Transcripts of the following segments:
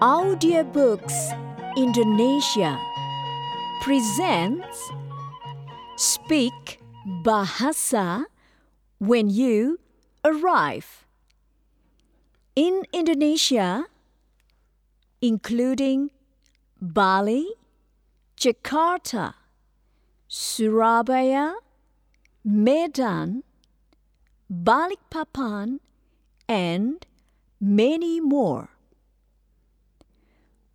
Audiobooks Indonesia presents Speak Bahasa when you arrive. In Indonesia, including Bali, Jakarta, Surabaya, Medan, Balikpapan, and many more.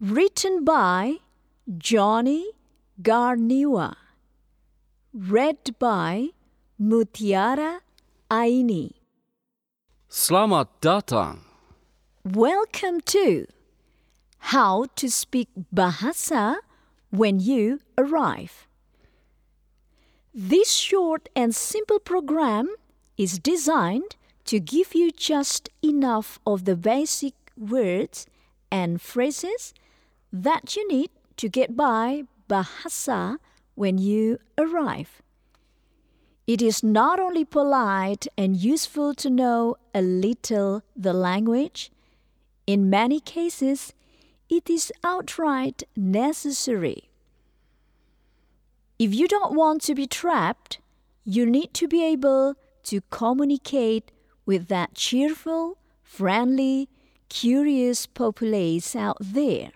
Written by Johnny Garniwa. Read by Mutiara Aini. Selamat datang. Welcome to How to Speak Bahasa when you arrive. This short and simple program is designed to give you just enough of the basic words and phrases that you need to get by Bahasa when you arrive. It is not only polite and useful to know a little the language, in many cases, it is outright necessary. If you don't want to be trapped, you need to be able to communicate with that cheerful, friendly, curious populace out there.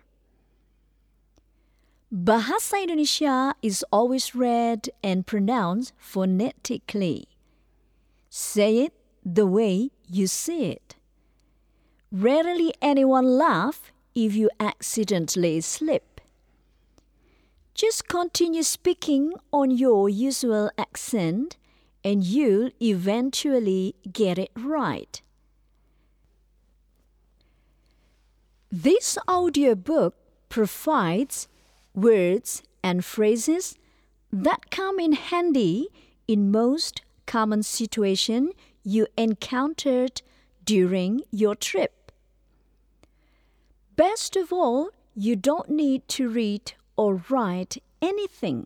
Bahasa Indonesia is always read and pronounced phonetically. Say it the way you see it. Rarely anyone laugh if you accidentally slip. Just continue speaking on your usual accent and you'll eventually get it right. This audiobook provides words and phrases that come in handy in most common situation you encountered during your trip. Best of all, you don't need to read or write anything.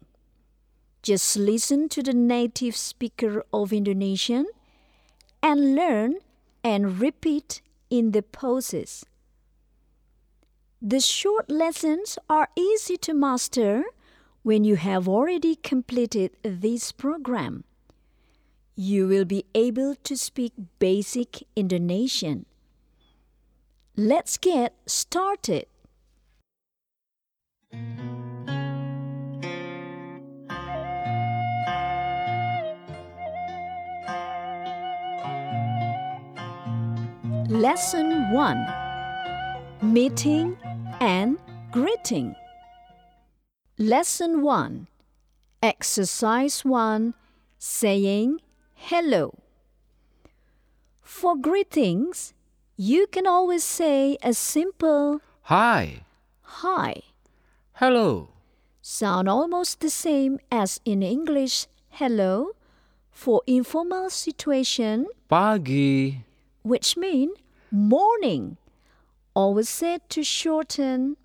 Just listen to the native speaker of Indonesian and learn and repeat in the poses. The short lessons are easy to master when you have already completed this program. You will be able to speak basic Indonesian. Let's get started. Lesson 1 Meeting and Greeting. Lesson 1 Exercise 1 Saying Hello. For greetings, you can always say a simple Hi. hi. Hello. Sound almost the same as in English hello for informal situation Pagi. which mean morning. Always said to shorten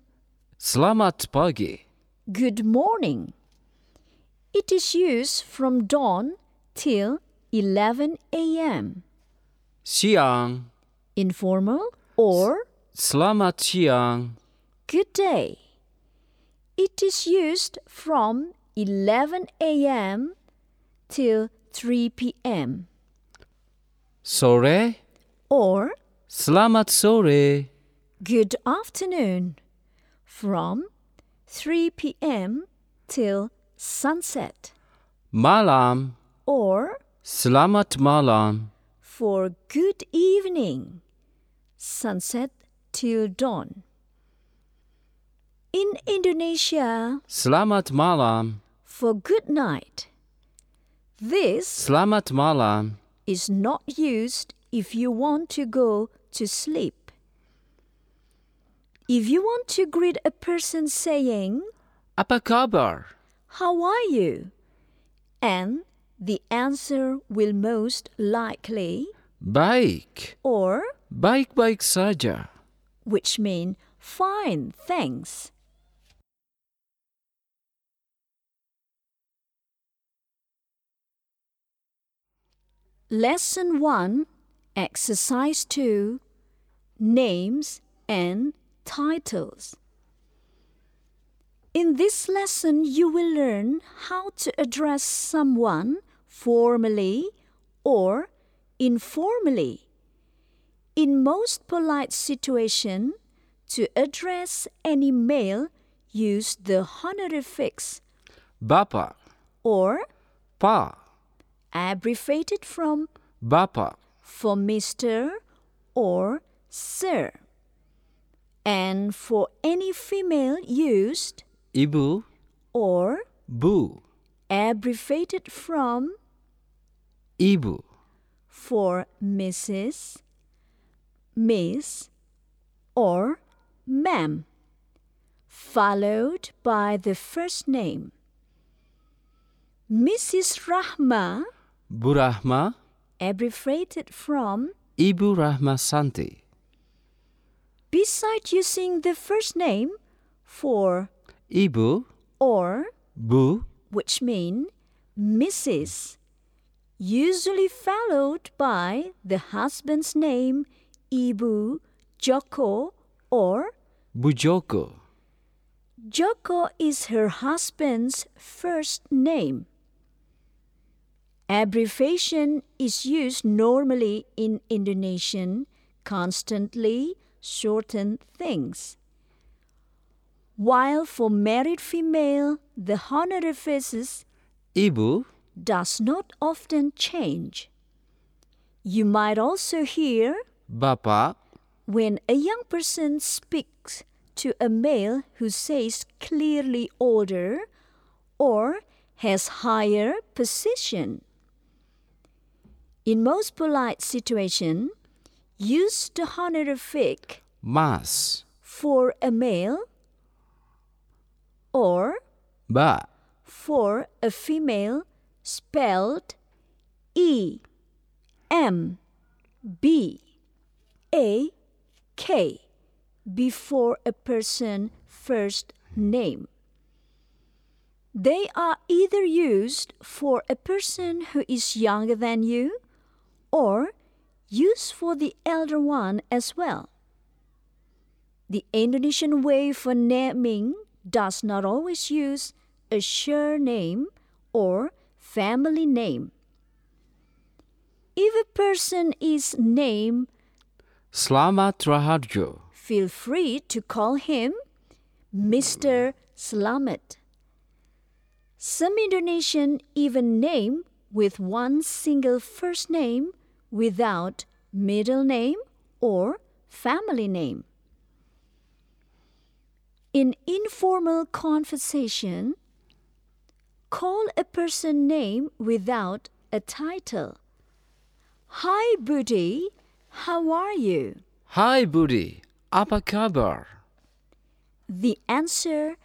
Selamat pagi. good morning. It is used from dawn till 11 a.m. Siang. Informal or Selamat siang. good day. It is used from 11 a.m. till 3 p.m. Sore. or Selamat sore. Good afternoon from 3 p.m. till sunset Malam. or Selamat malam. for good evening sunset till dawn. In Indonesia, Selamat malam. for good night. This Selamat malam. is not used if you want to go to sleep. If you want to greet a person saying, Apa kabar? How are you? And the answer will most likely Baik. or Baik-baik saja. which mean fine, thanks. Lesson 1, Exercise 2 Names and titles. In this lesson, you will learn how to address someone formally or informally. In most polite situation, to address any male, use the honorifics Bapa, or Pa, abbreviated from Bapa, for Mr. or Sir. And for any female used Ibu, or Bu, abbreviated from Ibu, for Mrs., Miss, or Ma'am, followed by the first name. Mrs. Rahma, Burahma, abbreviated from, Ibu Rahma Santi, beside using the first name for Ibu, or, Bu, which mean Mrs., usually followed by the husband's name, Ibu, Joko, or Bujoko, Joko is her husband's first name. Abbreviation is used normally in Indonesian, constantly shorten things. While for married female, the honorifics Ibu, does not often change. You might also hear Bapa, when a young person speaks to a male who says clearly older or has higher position. In most polite situation, use the honorific Mas, for a male or Mbak, for a female spelled E M B A K before a person first name. They are either used for a person who is younger than you or used for the elder one as well. The Indonesian way for naming does not always use a surname or family name. If a person is named, Slamet Raharjo, feel free to call him Mr. Slamet. Some Indonesian even name with one single first name without middle name or family name. In informal conversation, call a person name without a title. Hi, Budi. How are you? Hi, Budi, apa kabar? The answer,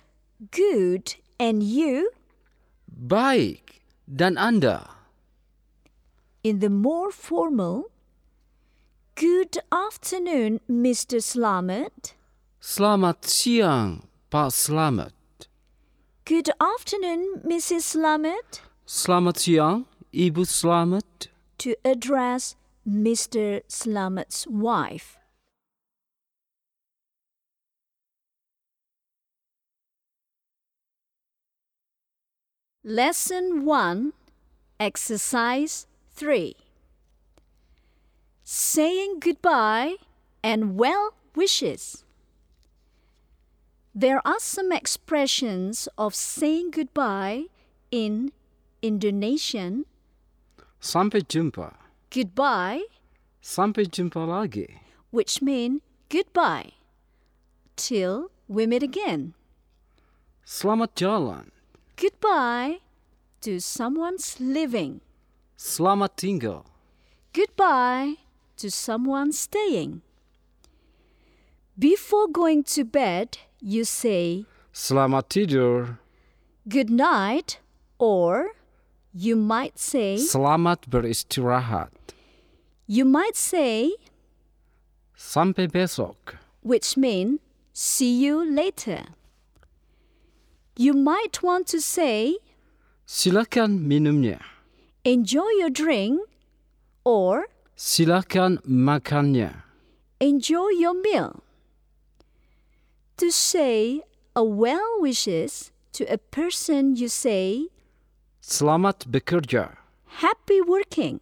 good. And you? Baik, dan Anda? In the more formal, good afternoon, Mr. Slamet. Selamat siang, Pak Slamet. Good afternoon, Mrs. Slamet. Selamat siang, Ibu Slamet. To address Mr. Slamet's wife. Lesson 1, Exercise 3 Saying goodbye and well wishes. There are some expressions of saying goodbye in Indonesian. Sampai jumpa. Goodbye, Sampai jumpa lagi. which mean goodbye. Till we meet again. Selamat jalan. Goodbye to someone's living. Selamat tinggal. Goodbye to someone staying. Before going to bed, you say Selamat tidur. good night or you might say Selamat beristirahat. you might say Sampai besok. which mean see you later. You might want to say Silakan minumnya. Enjoy your drink or Silakan makannya. enjoy your meal. To say a well wishes to a person, you say, Selamat bekerja. Happy working,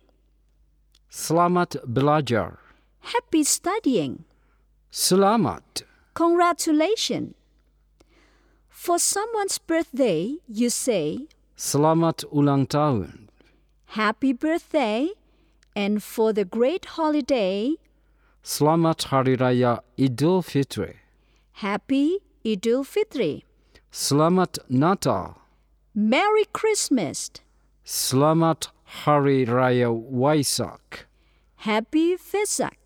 Selamat belajar. happy studying, Selamat. congratulations. For someone's birthday, you say, Selamat ulang tahun. Happy birthday, and for the great holiday, Selamat Hari Raya Idul Fitri. Happy Idul Fitri. Selamat Natal. Merry Christmas. Selamat Hari Raya Waisak. Happy Vesak.